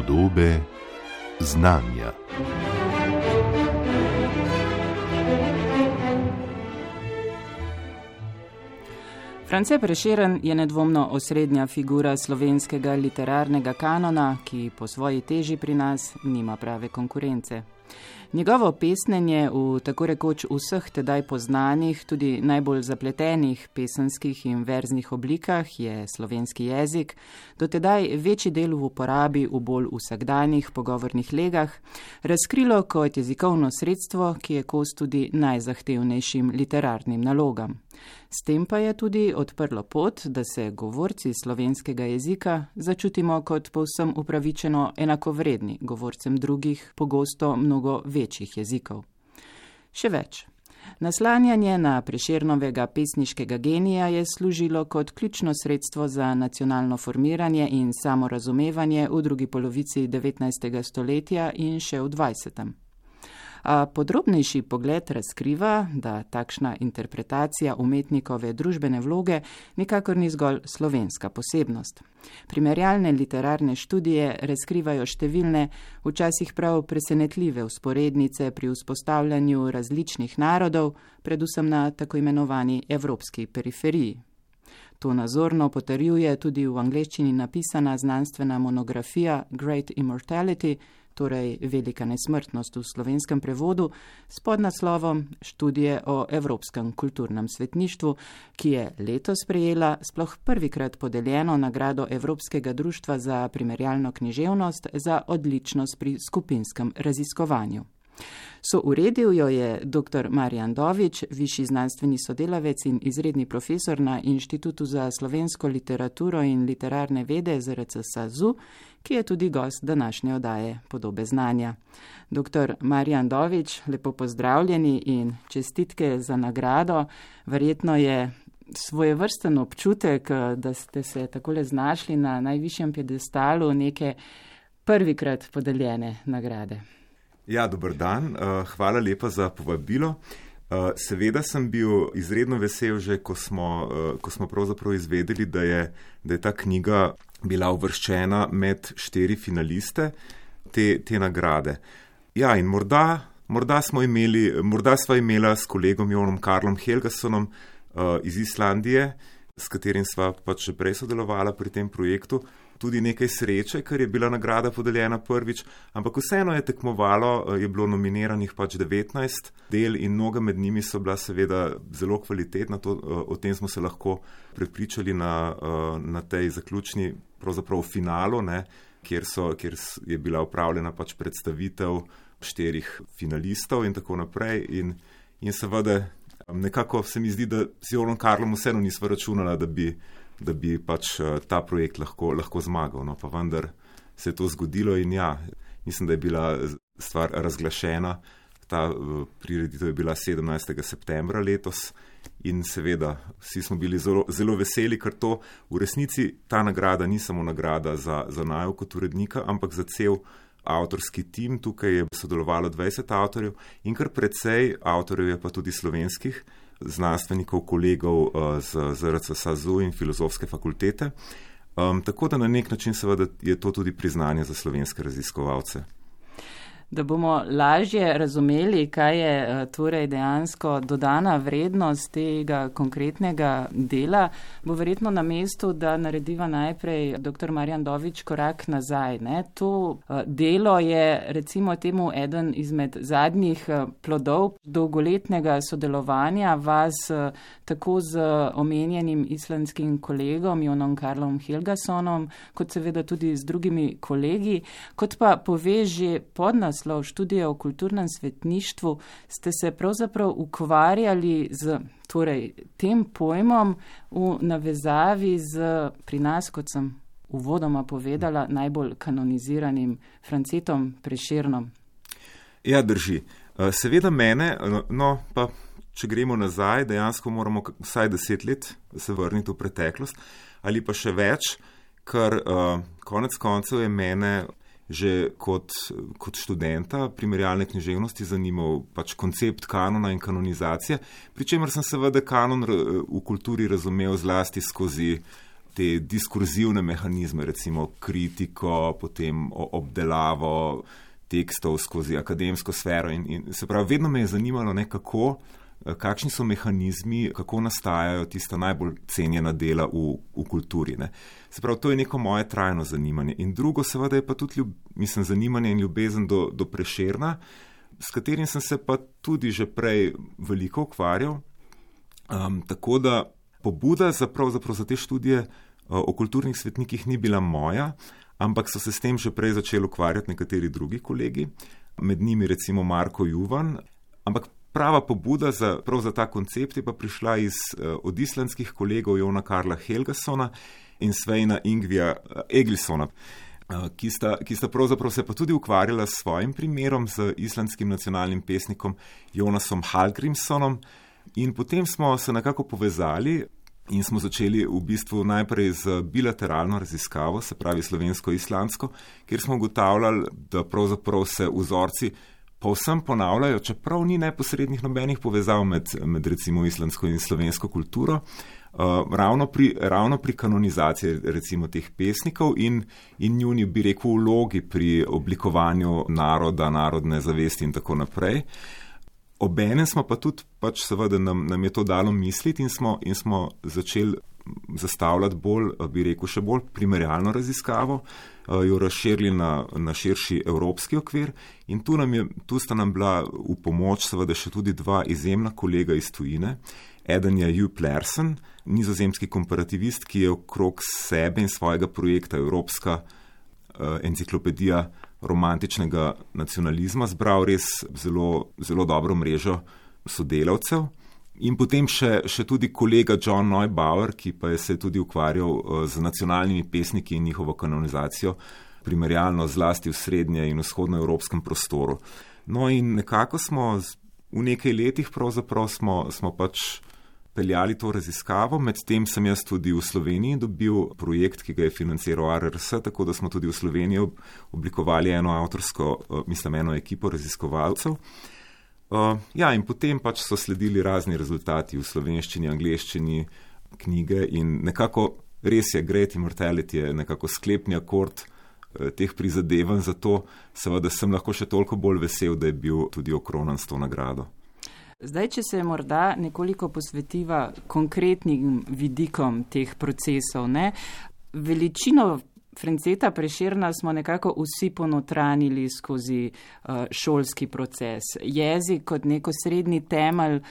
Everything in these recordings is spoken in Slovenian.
Podobe znanja. France Preširen je nedvomno osrednja figura slovenskega literarnega kanona, ki po svoji teži pri nas nima prave konkurence. Njegovo pesnenje v tako rekoč vseh tedaj poznanih, tudi najbolj zapletenih pesenskih in verznih oblikah je slovenski jezik, do tedaj večji del v uporabi v bolj vsakdanjih pogovornih legah, razkrilo kot jezikovno sredstvo, ki je kos tudi najzahtevnejšim literarnim nalogam. S tem pa je tudi odprlo pot, da se govorci slovenskega jezika začutimo kot povsem upravičeno enakovredni govorcem drugih, pogosto mnogo večjih jezikov. Še več. Naslanjanje na preširnovega pesniškega genija je služilo kot ključno sredstvo za nacionalno formiranje in samorazumevanje v drugi polovici 19. stoletja in še v 20. Podrobnejši pogled razkriva, da takšna interpretacija umetnikove družbene vloge nikakor ni zgolj slovenska posebnost. Primerjalne literarne študije razkrivajo številne, včasih prav presenetljive usporednice pri vzpostavljanju različnih narodov, predvsem na tako imenovani evropski periferiji. To nazorno potrjuje tudi v angleščini napisana znanstvena monografija Great Immortality, torej Velika nesmrtnost v slovenskem prevodu, s podnaslovom Študije o evropskem kulturnem svetništvu, ki je letos prejela sploh prvikrat podeljeno nagrado Evropskega društva za primerjalno književnost za odličnost pri skupinskem raziskovanju. So uredil jo je dr. Marjan Dovič, višji znanstveni sodelavec in izredni profesor na Inštitutu za slovensko literaturo in literarne vede ZRC SAZU, ki je tudi gost današnje odaje podobe znanja. Dr. Marjan Dovič, lepo pozdravljeni in čestitke za nagrado. Verjetno je svoje vrsten občutek, da ste se takole znašli na najvišjem pjedestalu neke prvikrat podeljene nagrade. Ja, dober dan, uh, hvala lepa za povabilo. Uh, seveda sem bil izredno vesel, že ko smo, uh, ko smo pravzaprav izvedeli, da je, da je ta knjiga bila uvrščena med štiri finaliste te, te nagrade. Ja, in morda, morda smo imeli, morda sva imela s kolegom Jonom Karlom Helgasonom uh, iz Islandije, s katerim sva pač že prej sodelovala pri tem projektu, tudi nekaj sreče, ker je bila nagrada podeljena prvič, ampak vseeno je tekmovalo, eh, je bilo nominiranih pač 19 del in mnoga med njimi so bila seveda zelo kvalitetna, to, eh, o tem smo se lahko prepričali na, eh, na tej zaključni, pravzaprav finalu, ne, kjer, so, kjer je bila upravljena pač predstavitev štirih finalistov in tako naprej. In, in seveda, nekako se mi zdi, da si Oron Karlom vseeno nismo računali, da bi da bi pač eh, ta projekt lahko, lahko zmagal. No, pa vendar se je to zgodilo in ja, mislim, da je bila stvar razglašena. Ta eh, prireditev je bila 17. septembra letos in seveda vsi smo bili zelo, zelo veseli, ker to v resnici ta nagrada ni samo nagrada za, za najo kot urednika, ampak za cel avtorski tim. Tukaj je sodelovalo 20 avtorjev in kar precej avtorjev je pa tudi slovenskih znanstvenikov, kolegov eh, z, z RCSAZU in filozofske fakultete. Um, tako da na nek način seveda je to tudi priznanje za slovenske raziskovalce. Da bomo lažje razumeli, kaj je eh, torej dejansko dodana vrednost tega konkretnega dela, bo verjetno na mestu, da narediva najprej dr. Marjan Dovič korak nazaj. Ne? To eh, delo je recimo temu eden izmed zadnjih eh, plodov dolgoletnega sodelovanja vas tako z omenjenim islandskim kolegom Jonom Karlom Helgasonom, kot seveda tudi z drugimi kolegi, kot pa poveže pod nas naslov študije o kulturnem svetništvu, ste se pravzaprav ukvarjali z torej, tem pojmom v navezavi z pri nas, kot sem uvodoma povedala, najbolj kanoniziranim Francetom Preširnom. Ja, drži. Eh, seveda mene, no pa če gremo nazaj, dejansko moramo vsaj deset let se vrniti v preteklost ali pa še več, ker uh, konec koncev je mene že kot, kot študenta primerjalne književnosti zanimal pač koncept kanona in kanonizacije, pri čemer sem seveda kanon v kulturi razumel zlasti skozi te diskurzivne mehanizme, recimo kritiko, potem obdelavo tekstov skozi akademsko sfero. In, in se pravi, vedno me je zanimalo, ne, kako, kakšni so mehanizmi, kako nastajajo tista najbolj cenjena dela v, v kulturi. Ne. Se pravi, to je neko moje trajno zanimanje. In drugo, seveda, je pa tudi ljub, mislim, zanimanje in ljubezen do, do preširna, s katerim sem se pa tudi že prej veliko ukvarjal. Um, tako da pobuda za, za te študije uh, o kulturnih svetnikih ni bila moja, ampak so se s tem že prej začeli ukvarjati nekateri drugi kolegi, med njimi recimo Marko Juvan. Ampak prava pobuda za, za ta koncept je pa prišla iz uh, od islandskih kolegov Jona Karla Helgasona in Sveina Ingvija uh, Eglisona. Ki sta, ki sta pravzaprav se pa tudi ukvarjala s svojim primerom, z islandskim nacionalnim pesnikom Jonasom Halgrimsonom, In potem smo se nekako povezali in smo začeli v bistvu najprej z bilateralno raziskavo, se pravi slovensko-islandsko, kjer smo ugotavljali, da pravzaprav se vzorci povsem ponavljajo, čeprav ni neposrednih nobenih povezav med, med recimo islandsko in slovensko kulturo. Uh, ravno, pri, ravno pri kanonizaciji recimo teh pesnikov in, in njuni, bi rekel, vlogi pri oblikovanju naroda, narodne zavesti in tako naprej. Obenem smo pa tudi, pač seveda nam, nam je to dalo misliti in smo, in smo začeli zastavljati bolj, bi rekel, še bolj primerjalno raziskavo, eh, jo razširili na, na širši evropski okvir in tu, je, tu sta nam bila v pomoč seveda še tudi dva izjemna kolega iz tujine. Eden je Hugh Plersen, nizozemski komparativist, ki je okrog sebe in svojega projekta Evropska uh, enciklopedija romantičnega nacionalizma, zbral res zelo, zelo dobro mrežo sodelavcev. In potem še, še tudi kolega John Neubauer, ki pa je se tudi ukvarjal eh, z nacionalnimi pesniki in njihovo kanonizacijo, primerjalno zlasti v srednje in vzhodnoevropskem prostoru. No, in nekako smo v nekaj letih, pravzaprav smo, smo pač peljali to raziskavo. Medtem sem jaz tudi v Sloveniji dobil projekt, ki ga je financiral RRS, tako da smo tudi v Sloveniji oblikovali eno avtorsko, eh, mislim, eno ekipo raziskovalcev. Uh, ja, in potem pač so sledili razni rezultati v slovenščini, angliščini, knjige in nekako res je Great Immortality, je nekako sklepni akord uh, teh prizadevanj, zato seveda sem lahko še toliko bolj vesel, da je bil tudi okronan s to nagrado. Zdaj, če se morda nekoliko posvetiva konkretnim vidikom teh procesov, ne? veličino Franceta Preširna smo nekako vsi ponotranili skozi uh, šolski proces. Jezik kot neko srednji temelj uh,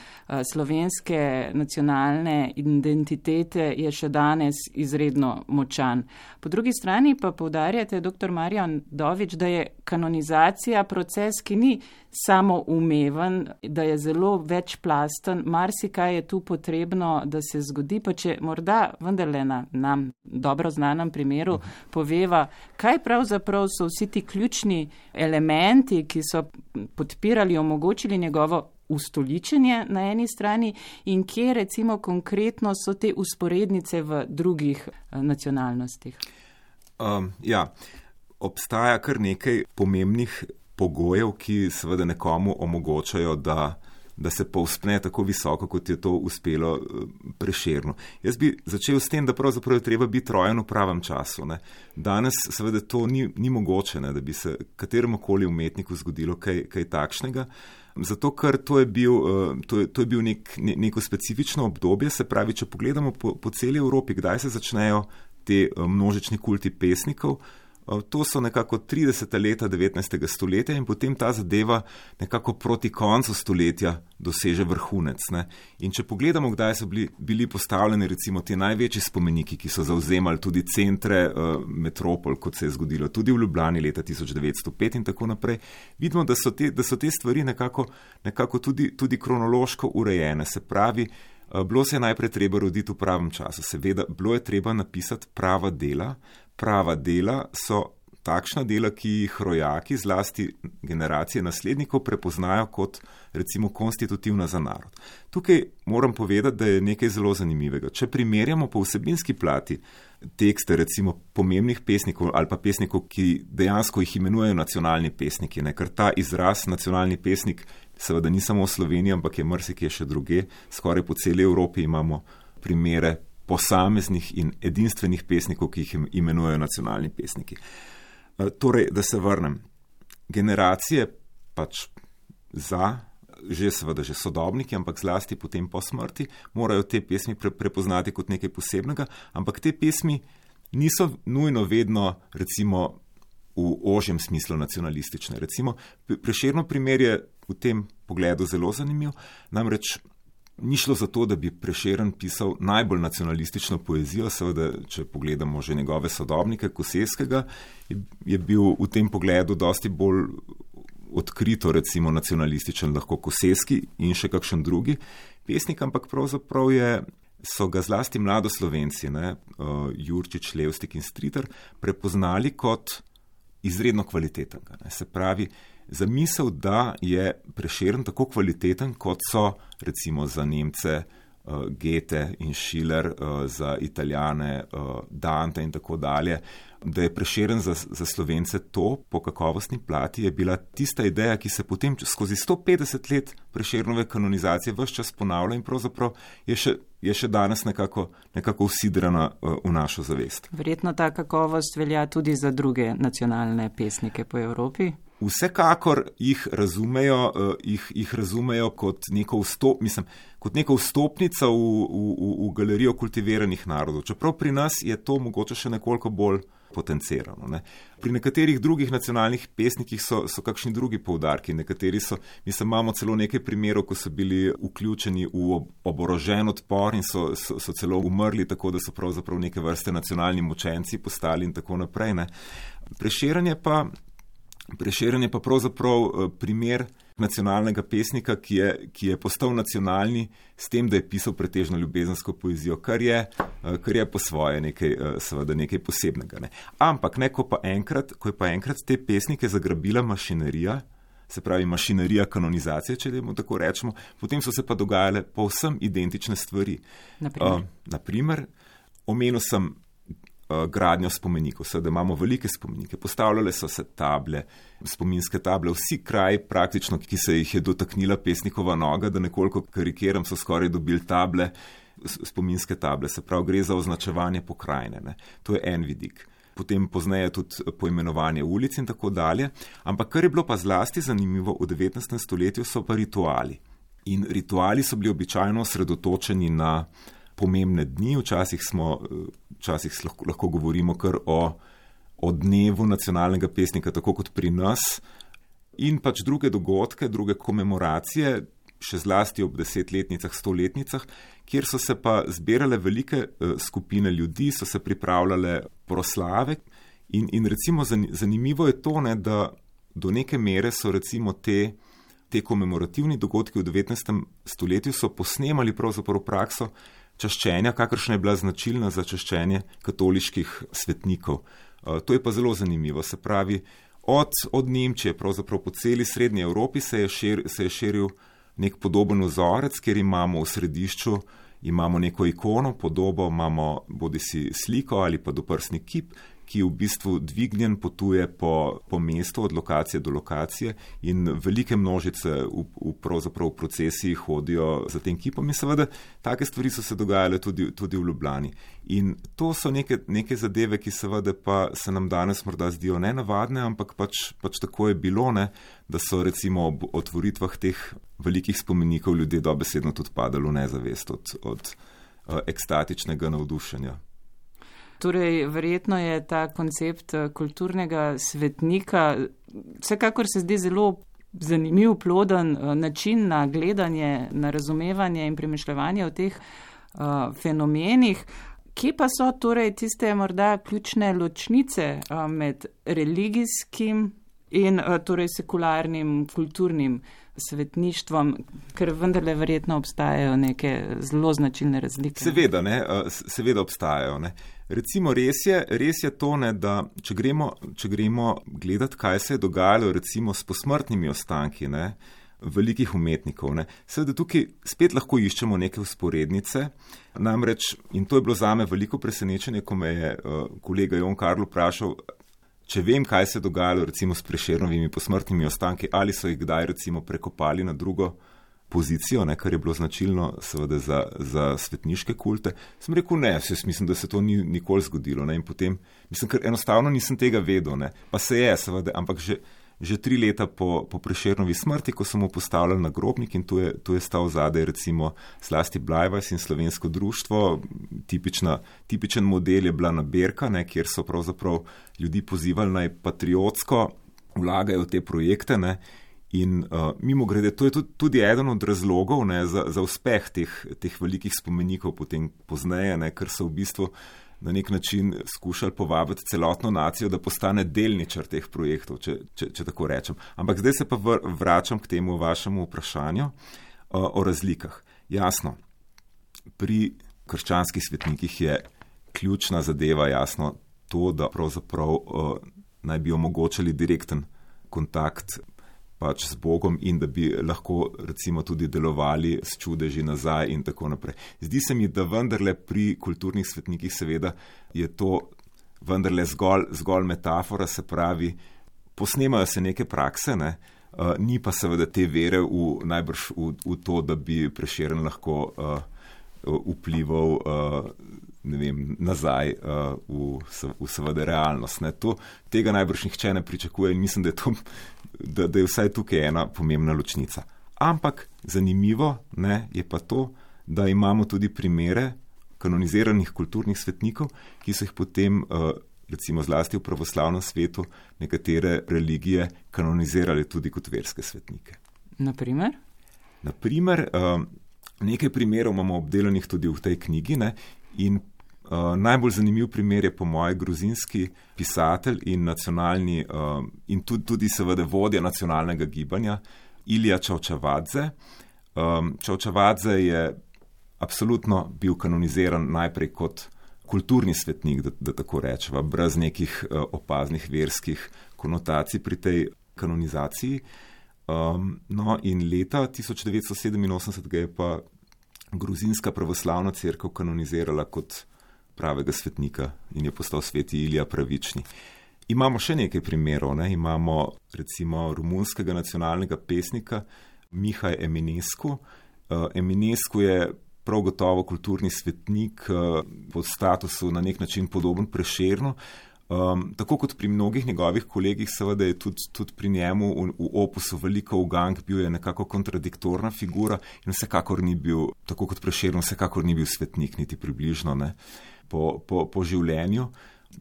slovenske nacionalne identitete je še danes izredno močan. Po drugi strani pa povdarjate, dr. Marjan Dovič, da je kanonizacija proces, ki ni samo umeven, da je zelo večplasten, marsikaj je tu potrebno, da se zgodi, pa če morda vendarle na nam dobro znanem primeru poveva, kaj pravzaprav so vsi ti ključni elementi, ki so podpirali, omogočili njegovo ustoličenje na eni strani in kje recimo konkretno so te usporednice v drugih eh, nacionalnostih. Um, ja, obstaja kar nekaj pomembnih pogojev, ki seveda nekomu omogočajo, da, da se povspne tako visoko, kot je to uspelo eh, preširno. Jaz bi začel s tem, da pravzaprav je treba biti rojen v pravem času. Ne. Danes seveda to ni, ni mogoče, ne, da bi se kateremu koli umetniku zgodilo kaj, kaj takšnega. Zato, ker to je bil, eh, to je, to je bil nek, ne, neko specifično obdobje, se pravi, če pogledamo po, po celi Evropi, kdaj se začnejo te eh, množični kulti pesnikov, To so nekako 30. leta 19. stoletja in potem ta zadeva nekako proti koncu stoletja doseže vrhunec. Če pogledamo, kdaj so bili, bili postavljeni recimo ti največji spomeniki, ki so zauzemali tudi centre uh, metropol, kot se je zgodilo tudi v Ljubljani leta 1905 in tako naprej, vidimo, da so te, da so te stvari nekako, nekako tudi, tudi kronološko urejene. Se pravi, uh, bilo se je najprej treba roditi v pravem času, seveda, bilo je treba napisati prava dela, prava dela so takšna dela, ki jih rojaki, zlasti generacije naslednikov, prepoznajo kot recimo konstitutivna za narod. Tukaj moram povedati, da je nekaj zelo zanimivega. Če primerjamo po vsebinski plati tekste recimo pomembnih pesnikov ali pa pesnikov, ki dejansko jih imenujejo nacionalni pesniki, ne? ker ta izraz nacionalni pesnik seveda ni samo v Sloveniji, ampak je mrsikje še druge, skoraj po celi Evropi imamo primere posameznih in edinstvenih pesnikov, ki jih imenujejo nacionalni pesniki. Eh, torej, da se vrnem. Generacije pač za, že seveda že sodobniki, ampak zlasti potem po smrti, morajo te pesmi pre, prepoznati kot nekaj posebnega, ampak te pesmi niso nujno vedno, recimo, v ožjem smislu nacionalistične. Recimo, preširno primer je v tem pogledu zelo zanimiv, namreč ni šlo za to, da bi Preširen pisal najbolj nacionalistično poezijo, seveda, če pogledamo že njegove sodobnike, Koseskega, je, bil v tem pogledu dosti bolj odkrito, recimo nacionalističen, lahko Koseski in še kakšen drugi pesnik, ampak pravzaprav je. So ga zlasti mladoslovenci, ne, uh, Jurčič, Levstik in Striter, prepoznali kot izredno kvalitetnega. Ne. Se pravi, zamisel, da je preširen tako kvaliteten, kot so recimo za Nemce uh, Goethe in Schiller, uh, za Italijane uh, Dante in tako dalje. Da je preširen za, za slovence to po kakovostni plati, je bila tista ideja, ki se potem skozi 150 let preširnove kanonizacije vse čas ponavlja in pravzaprav je še, je še danes nekako, nekako usidrana v našo zavest. Verjetno ta kakovost velja tudi za druge nacionalne pesnike po Evropi. Vsekakor jih razumejo, uh, jih, jih razumejo kot, neko vstop, mislim, kot neko vstopnico v, v, v galerijo kultiviranih narodov. Čeprav pri nas je to mogoče še nekoliko bolj potencirano. Ne. Pri nekaterih drugih nacionalnih pesnikih so, so kakšni drugi poudarki. Nekateri so, mislim, imamo celo nekaj primerov, ko so bili vključeni v oborožen odpor in so, so, so celo umrli, tako da so pravzaprav neke vrste nacionalni močenci postali in tako naprej. Ne. Preširanje pa Prešeren je pa pravzaprav eh, primer nacionalnega pesnika, ki je, ki je postal nacionalni s tem, da je pisal pretežno ljubezensko poezijo, kar je, eh, kar je po svoje nekaj, eh, seveda nekaj posebnega. Ne. Ampak, ne, ko, pa enkrat, ko je pa enkrat te pesnike zagrabila mašinerija, se pravi mašinerija kanonizacije, če temu tako rečemo, potem so se pa dogajale povsem identične stvari. Naprimer, uh, naprimer omenil sem gradnjo spomenikov. Sedaj imamo velike spomenike, postavljale so se table, spominske table, vsi kraji, praktično, ki se jih je dotaknila pesnikova noga, da nekoliko karikiram, so skoraj dobili table, spominske table, se pravi, gre za označevanje pokrajine. Ne. To je en vidik. Potem pozneje tudi poimenovanje ulic in tako dalje. Ampak kar je bilo pa zlasti zanimivo v 19. stoletju, so pa rituali. In rituali so bili običajno osredotočeni na pomembne dni, včasih, smo, včasih lahko, lahko govorimo kar o, o dnevu nacionalnega pesnika, tako kot pri nas, in pač druge dogodke, druge komemoracije, še zlasti ob desetletnicah, stoletnicah, kjer so se pa zbirale velike uh, skupine ljudi, so se pripravljale proslave. In, in recimo zanimivo je to, ne, da do neke mere so recimo te. Te komemorativni dogodki v 19. stoletju so posnemali pravzaprav prakso, čaščenja, kakršna je bila značilna za čaščenje katoliških svetnikov. Eh, to je pa zelo zanimivo. Se pravi, od, od Nemčije, pravzaprav po celi srednji Evropi se je, šir, se je širil nek podoben vzorec, kjer imamo v središču imamo neko ikono, podobo, imamo bodi si sliko ali pa doprsni kip, ki v bistvu dvignjen potuje po, po mestu od lokacije do lokacije in velike množice v, v, v procesiji hodijo za tem kipom in seveda take stvari so se dogajale tudi, tudi v Ljubljani. In to so neke, neke zadeve, ki seveda pa se nam danes morda zdijo nenavadne, ampak pač, pač tako je bilo, ne, da so recimo ob otvoritvah teh velikih spomenikov ljudje dobesedno tudi padali v nezavest od, od uh, ekstatičnega navdušenja. Torej, verjetno je ta koncept eh, kulturnega svetnika, vsekakor se zdi zelo zanimiv, ploden eh, način na gledanje, na razumevanje in premišljevanje o teh uh, fenomenih. Kje pa so torej tiste morda ključne ločnice uh, med religijskim in uh, torej sekularnim kulturnim svetništvom, ker vendarle verjetno obstajajo neke zelo značilne razlike? Seveda, ne, seveda obstajajo. Ne. Recimo, res je, res je to, ne, da če gremo, če gremo gledati, kaj se je dogajalo recimo s posmrtnimi ostanki ne, velikih umetnikov, ne, seveda tukaj spet lahko iščemo neke usporednice. Namreč, in to je bilo zame veliko presenečenje, ko me je uh, kolega Jon Karlo vprašal, če vem, kaj se je dogajalo recimo s prešernovimi posmrtnimi ostanki, ali so jih kdaj recimo prekopali na drugo pozicijo, ne, kar je bilo značilno seveda za, za svetniške kulte. Sem rekel, ne, jaz mislim, da se to ni nikoli zgodilo. Ne, in potem, mislim, ker enostavno nisem tega vedel, ne, pa se je, seveda, ampak že, že tri leta po, po preširnovi smrti, ko sem mu postavljal na grobnik in tu je, tu je stal zadaj recimo Slasti Blajvas in Slovensko društvo, tipična, tipičen model je bila nabirka, ne, kjer so pravzaprav ljudi pozivali naj patriotsko vlagajo v te projekte. Ne, In uh, mimo grede, to je tudi, tudi eden od razlogov ne, za, za uspeh teh, teh velikih spomenikov, potem pozneje, ne, ker so v bistvu na nek način skušali povabiti celotno nacijo, da postane delničar teh projektov, če, če, če tako rečem. Ampak zdaj se pa vr, vračam k temu vašemu vprašanju uh, o razlikah. Jasno, pri krščanskih svetnikih je ključna zadeva jasno to, da pravzaprav uh, naj bi omogočali direkten kontakt pač z Bogom in da bi lahko recimo tudi delovali s čudeži nazaj in tako naprej. Zdi se mi, da vendarle pri kulturnih svetnikih seveda je to vendarle zgolj, zgolj metafora, se pravi, posnemajo se neke prakse, ne? Uh, ni pa seveda te vere v, najbrž v, v to, da bi preširen lahko uh, vplival uh, vem, nazaj uh, v, v seveda realnost. To, tega najbrž nihče ne pričakuje in mislim, da je, to, da, da je vsaj tukaj ena pomembna ločnica. Ampak zanimivo ne, je pa to, da imamo tudi primere kanoniziranih kulturnih svetnikov, ki so jih potem, uh, recimo zlasti v pravoslavnem svetu, nekatere religije kanonizirali tudi kot verske svetnike. Naprimer? Naprimer, uh, nekaj primerov imamo obdelanih tudi v tej knjigi ne, in Uh, najbolj zanimiv primer je po mojem gruzinski pisatelj in nacionalni uh, in tudi, tudi seveda vodja nacionalnega gibanja Ilija Čovčavadze. Um, Čovčavadze je absolutno bil kanoniziran najprej kot kulturni svetnik, da, da tako rečemo, brez nekih uh, opaznih verskih konotacij pri tej kanonizaciji. Um, no, in leta 1987 ga je pa gruzinska pravoslavna crkva kanonizirala kot pravega svetnika in je postal sveti Ilija pravični. Imamo še nekaj primerov. Ne? Imamo recimo romunskega nacionalnega pesnika Mihaj Eminescu. Uh, Eminescu je prav gotovo kulturni svetnik uh, po statusu na nek način podoben prešerno. Um, tako kot pri mnogih njegovih kolegih, seveda je tudi, tudi pri njemu v, v opusu veliko ugank, bil je nekako kontradiktorna figura in vsekakor ni bil, tako kot prešerno, vsekakor ni bil svetnik, niti približno. Ne. Po, po, po življenju.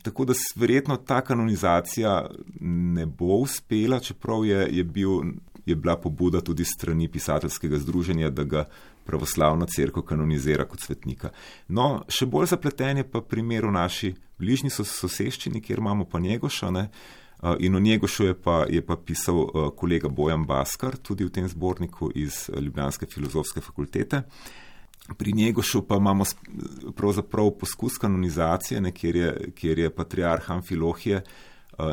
Tako da verjetno ta kanonizacija ne bo uspela, čeprav je, je, bil, je bila pobuda tudi strani pisateljskega združenja, da ga pravoslavna crkva kanonizira kot svetnika. No, še bolj zapleten je pa primer v naši bližnji soseščini, kjer imamo pa Njegoša. Ne? In o Njegošu je pa, je pa pisal kolega Bojan Baskar, tudi v tem zborniku iz Ljubljanske filozofske fakultete. Pri Njegošu pa imamo pravzaprav poskus kanonizacije, ne, kjer, je, kjer je patriarh Amfilohije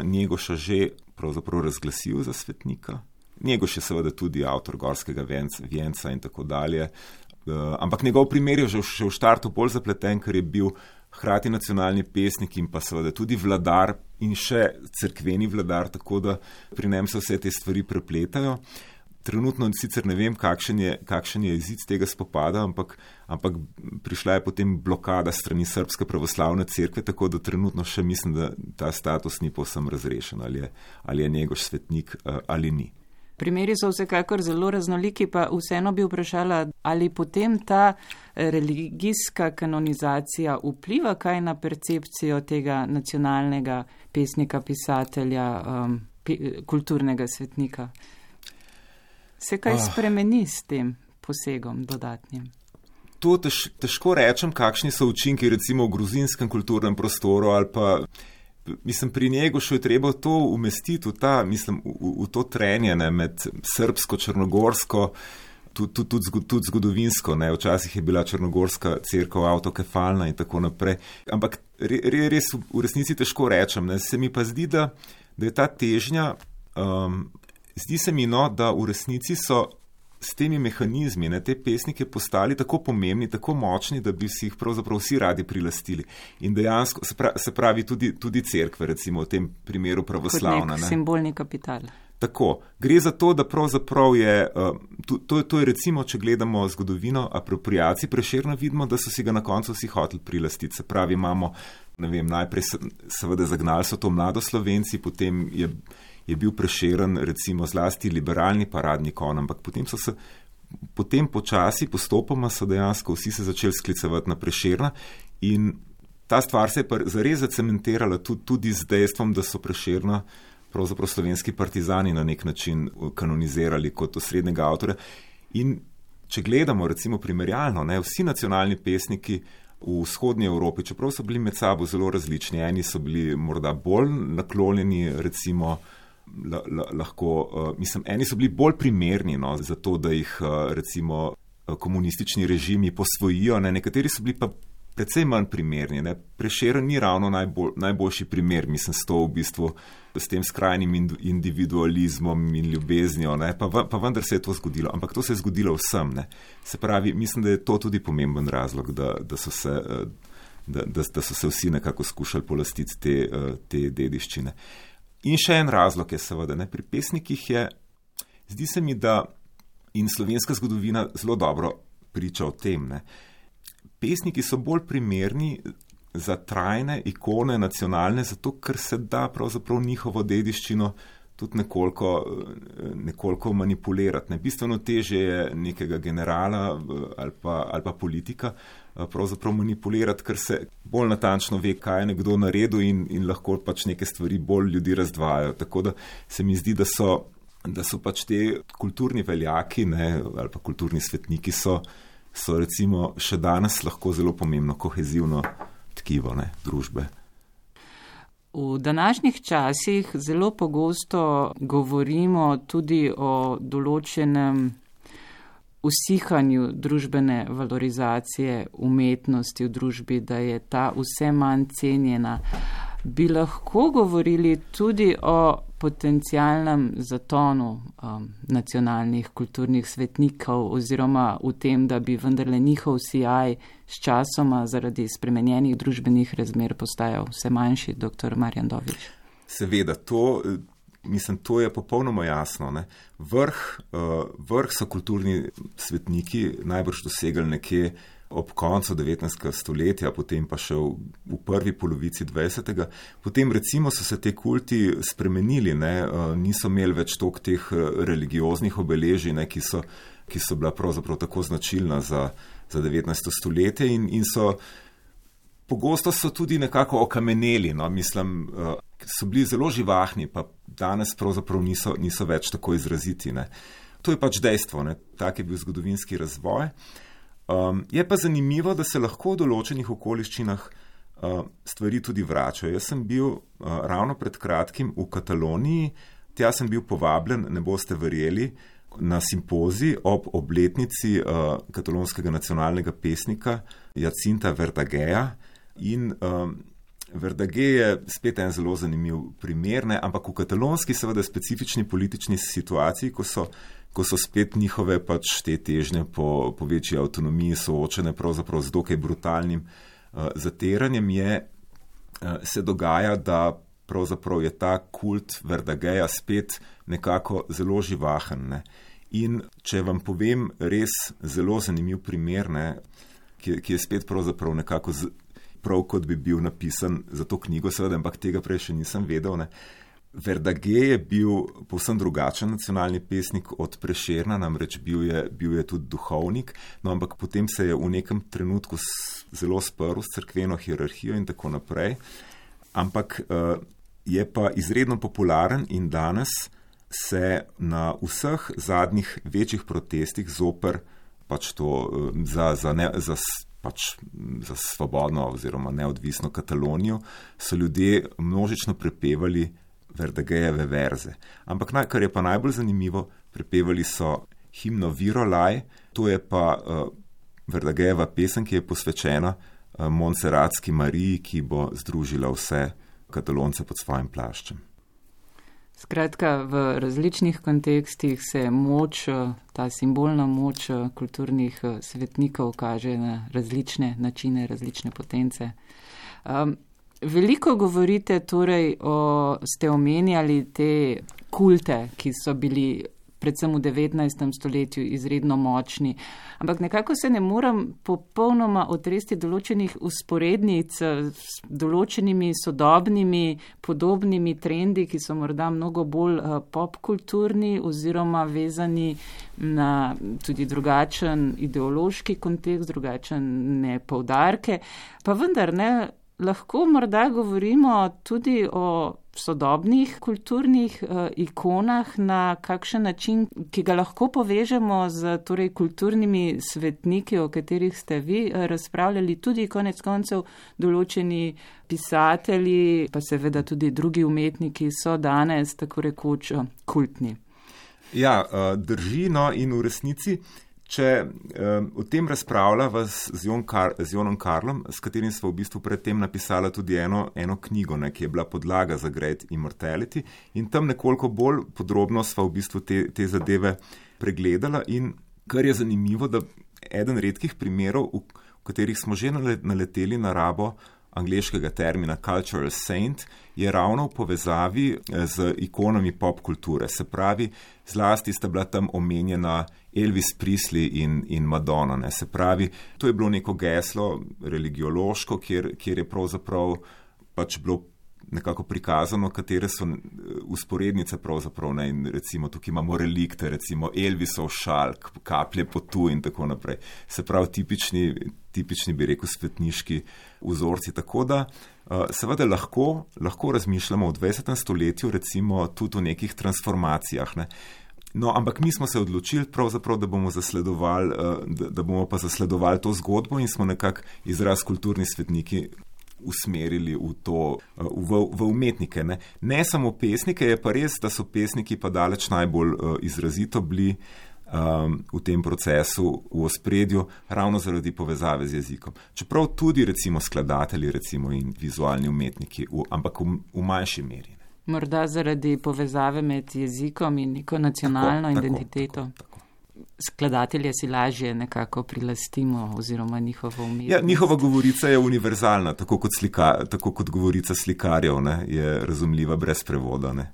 Njegoša že razglasil za svetnika. Njegoš je seveda tudi avtor Gorskega venca in tako dalje. Ampak njegov primer je že, že v štartu bolj zapleten, ker je bil hkrati nacionalni pesnik in pa seveda tudi vladar in še crkveni vladar, tako da pri njem se vse te stvari prepletajo. Trenutno sicer ne vem, kakšen je, kakšen je izid tega spopada, ampak, ampak prišla je potem blokada strani Srpske pravoslavne cerkve, tako da trenutno še mislim, da ta status ni povsem razrešen, ali je, ali je njegov svetnik eh, ali ni. Primeri so vsekakor zelo raznoliki, pa vseeno bi vprašala, ali potem ta religijska kanonizacija vpliva kaj na percepcijo tega nacionalnega pesnika, pisatelja, um, kulturnega svetnika. Se kaj ah. spremeni s tem posegom dodatnim? To tež, težko rečem, kakšni so učinki recimo v gruzinskem kulturnem prostoru ali pa. Mislim, pri njegu še je treba to umestiti v, ta, mislim, v, v to trenje ne, med srpsko, črnogorsko, tudi, tudi, tudi, tudi zgodovinsko. Ne. Včasih je bila črnogorska crkva avtokefalna in tako naprej. Ampak re, re, res v, v resnici težko rečem. Ne. Se mi pa zdi, da, da je ta težnja um, Zdi se mi, no, da v resnici so s temi mehanizmi ne, te pesnike postali tako pomembni, tako močni, da bi si jih pravzaprav vsi radi prilastili. In dejansko se pravi tudi, tudi cerkve, recimo v tem primeru pravoslavna. Simbolni kapital. Tako, gre za to, da pravzaprav je, to, to, to je recimo, če gledamo zgodovino apropriacij preširno, vidimo, da so si ga na koncu vsi hoteli prilastiti. Se pravi, imamo, ne vem, najprej seveda zagnali so to mlado slovenci, potem je, je bil preširen recimo zlasti liberalni paradni kon, ampak potem so se, potem počasi, postopoma so dejansko vsi se začeli sklicevati na preširna in ta stvar se je pa zares zacementirala tudi, tudi z dejstvom, da so preširna pravzaprav slovenski partizani na nek način kanonizirali kot osrednjega avtorja. In če gledamo recimo primerjalno, ne, vsi nacionalni pesniki v vzhodnji Evropi, čeprav so bili med sabo zelo različni, eni so bili morda bolj naklonjeni, recimo, lahko, uh, mislim, eni so bili bolj primerni no, za to, da jih uh, recimo komunistični režimi posvojijo, ne, nekateri so bili pa precej manj primerni. Prešer ni ravno najbolj, najboljši primer, mislim, s to v bistvu, s tem skrajnim individualizmom in ljubeznijo, pa, pa vendar se je to zgodilo. Ampak to se je zgodilo vsem. Ne. Se pravi, mislim, da je to tudi pomemben razlog, da, da, so, se, da, da, da so se vsi nekako skušali polastiti te, te dediščine. In še en razlog je seveda, ne, pri pesnikih je, zdi se mi, da in slovenska zgodovina zelo dobro priča o tem. Ne, pesniki so bolj primerni za trajne ikone nacionalne, zato ker se da pravzaprav njihovo dediščino tudi nekoliko, nekoliko manipulirati. Ne. Bistveno teže je nekega generala ali pa, ali pa politika pravzaprav manipulirati, ker se bolj natančno ve, kaj je nekdo naredil in, in lahko pač neke stvari bolj ljudi razdvajajo. Tako da se mi zdi, da so, da so pač te kulturni veljaki ne, ali pa kulturni svetniki so so recimo še danes lahko zelo pomembno kohezivno tkivo ne, družbe. V današnjih časih zelo pogosto govorimo tudi o določenem usihanju družbene valorizacije umetnosti v družbi, da je ta vse manj cenjena. Bi lahko govorili tudi o potencijalnem zatonu um, nacionalnih kulturnih svetnikov oziroma v tem, da bi vendarle njihov sijaj s časoma zaradi spremenjenih družbenih razmer postajal vse manjši, dr. Marjan Dovič. Seveda, to, mislim, to je popolnoma jasno. Vrh, uh, vrh so kulturni svetniki najbrž dosegali nekje ob koncu 19. stoletja, potem pa še v, v prvi polovici 20. Potem recimo so se te kulti spremenili, ne? Eh, niso imeli več tok teh eh, religioznih obeležij, ne? ki, so, ki so bila pravzaprav tako značilna za, za 19. stoletje in, in so pogosto so tudi nekako okameneli, no? mislim, eh, so bili zelo živahni, pa danes pravzaprav niso, niso več tako izraziti. Ne? To je pač dejstvo, ne? tak je bil zgodovinski razvoj. Um, je pa zanimivo, da se lahko v določenih okoliščinah uh, stvari tudi vračajo. Jaz sem bil uh, ravno pred kratkim v Kataloniji, tja sem bil povabljen, ne boste verjeli, na simpozi ob obletnici uh, katalonskega nacionalnega pesnika Jacinta Verdageja. In um, Verdage je spet en zelo zanimiv primer, ne? ampak v katalonski, seveda, specifični politični situaciji, ko so ko so spet njihove pač te težnje po, po večji avtonomiji soočene pravzaprav z dokaj brutalnim uh, zateranjem, je, uh, se dogaja, da pravzaprav je ta kult Verdageja spet nekako zelo živahen. Ne. In če vam povem res zelo zanimiv primer, ne, ki, ki je spet pravzaprav nekako z, prav kot bi bil napisan za to knjigo, seveda, ampak tega prej še nisem vedel. Ne. Verdage je bil povsem drugačen nacionalni pesnik od Prešerna, namreč bil je, bil je tudi duhovnik, no ampak potem se je v nekem trenutku zelo sprl s crkveno hierarhijo in tako naprej. Ampak uh, je pa izredno popularen in danes se na vseh zadnjih večjih protestih zoper pač to uh, za, za, ne, za pač za svobodno oziroma neodvisno Katalonijo, so ljudje množično prepevali Verdagejeve verze. Ampak naj, kar je pa najbolj zanimivo, prepevali so himno Virolaj, to je pa uh, Verdagejeva pesem, ki je posvečena uh, Montserratski Mariji, ki bo združila vse katalonce pod svojim plaščem. Skratka, v različnih kontekstih se moč, eh, ta simbolna moč kulturnih svetnikov kaže na različne načine, različne potence. Um, Veliko govorite, torej, o, ste omenjali te kulte, ki so bili predvsem v 19. stoletju izredno močni. Ampak nekako se ne morem popolnoma otresti določenih usporednic s določenimi sodobnimi, podobnimi trendi, ki so morda mnogo bolj eh, popkulturni oziroma vezani na tudi drugačen ideološki kontekst, drugačne povdarke. Pa vendar ne, lahko morda govorimo tudi o sodobnih kulturnih uh, ikonah na kakšen način, ki ga lahko povežemo z torej, kulturnimi svetniki, o katerih ste vi uh, razpravljali, tudi konec koncev določeni pisatelji, pa seveda tudi drugi umetniki so danes tako rekoč uh, kultni. Ja, uh, drži, no in v resnici. Če um, o tem razpravljava z, Jon Kar, z Jonom Karlom, s katerim smo v bistvu predtem napisali tudi eno, eno knjigo, ne, ki je bila podlaga za Great Immortality, in tam nekoliko bolj podrobno smo v bistvu te, te zadeve pregledali. In kar je zanimivo, da eden redkih primerov, v, katerih smo že naleteli na rabo angliškega termina cultural saint, je ravno v povezavi eh, z ikonami pop kulture. Se pravi, zlasti sta bila tam omenjena Elvis Presley in, in Madonna. Ne. Se pravi, to je bilo neko geslo religiološko, kjer, kjer je pravzaprav pač bilo nekako prikazano, katere so usporednice pravzaprav. Ne. In recimo tukaj imamo relikte, recimo Elvisov šalk, kaplje potu in tako naprej. Se pravi, tipični, tipični bi rekel, svetniški vzorci. Tako da seveda lahko, lahko razmišljamo v 20. stoletju recimo tudi o nekih transformacijah. Ne. No, ampak mi smo se odločili, da bomo, da, da bomo pa zasledovali to zgodbo in smo nekako izraz kulturni svetniki usmerili v, to, v, v umetnike. Ne. ne samo pesnike, je pa res, da so pesniki pa daleč najbolj uh, izrazito bili um, v tem procesu v ospredju, ravno zaradi povezave z jezikom. Čeprav tudi recimo skladatelji recimo, in vizualni umetniki, v, ampak v, v manjši meri. Morda zaradi povezave med jezikom in neko nacionalno tako, identiteto. Tako, tako, tako. Skladatelje si lažje nekako prilastimo oziroma njihovo umetnost. Ja, njihova govorica je univerzalna, tako kot, slika, tako kot govorica slikarjev, ne, je razumljiva brez prevoda. Ne.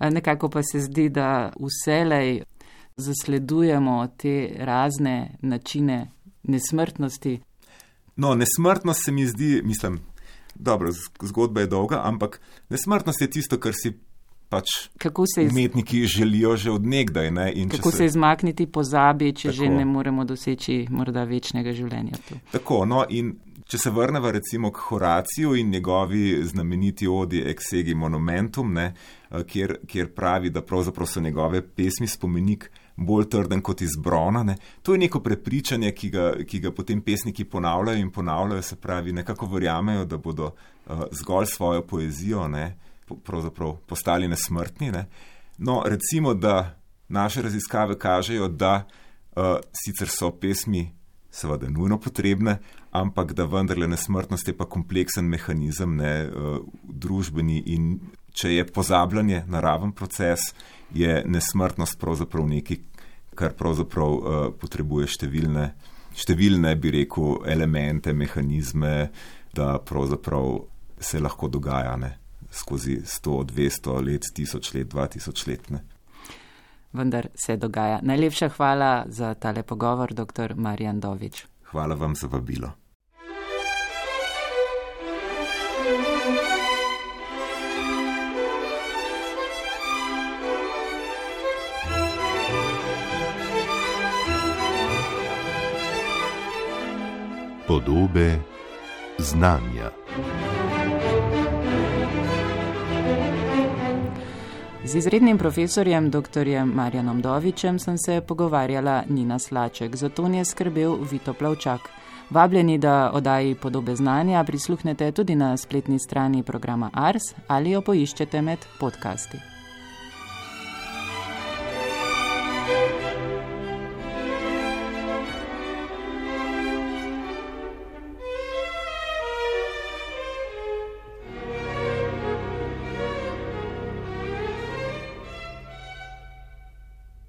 Nekako pa se zdi, da vselej zasledujemo te razne načine nesmrtnosti. No, nesmrtnost se mi zdi, mislim, dobro, zgodba je dolga, ampak nesmrtnost je tisto, kar si pač iz... umetniki želijo že odnegdaj. Kako se, se izmakniti pozabi, če tako. že ne moremo doseči morda večnega življenja. Tu. Tako, no in če se vrnemo recimo k Horaciju in njegovi znameniti odi Exegi Monumentum, ne, kjer, kjer pravi, da pravzaprav so njegove pesmi spomenik bolj trden kot iz brona. Ne. To je neko prepričanje, ki ga, ki ga potem pesniki ponavljajo in ponavljajo, se pravi, nekako verjamejo, da bodo uh, zgolj svojo poezijo ne, pravzaprav postali nesmrtni. Ne. No, recimo, da naše raziskave kažejo, da uh, sicer so pesmi seveda nujno potrebne, ampak da vendarle nesmrtnost je pa kompleksen mehanizem, ne uh, družbeni in če je pozabljanje naraven proces, je nesmrtnost pravzaprav nekaj, kar pravzaprav uh, potrebuje številne, številne, bi rekel, elemente, mehanizme, da pravzaprav se lahko dogaja ne, skozi 100, 200 let, 1000 let, 2000 let. Ne. Vendar se dogaja. Najlepša hvala za tale pogovor, dr. Marjan Dovič. Hvala vam za vabilo. Podobe znanja. Z izrednim profesorjem dr. Marjanom Dovičem sem se pogovarjala Nina Slaček, zato je skrbel Vito Plavčak. Vabljeni, da oddaji podobe znanja prisluhnete tudi na spletni strani programa Ars ali jo poiščete med podcasti.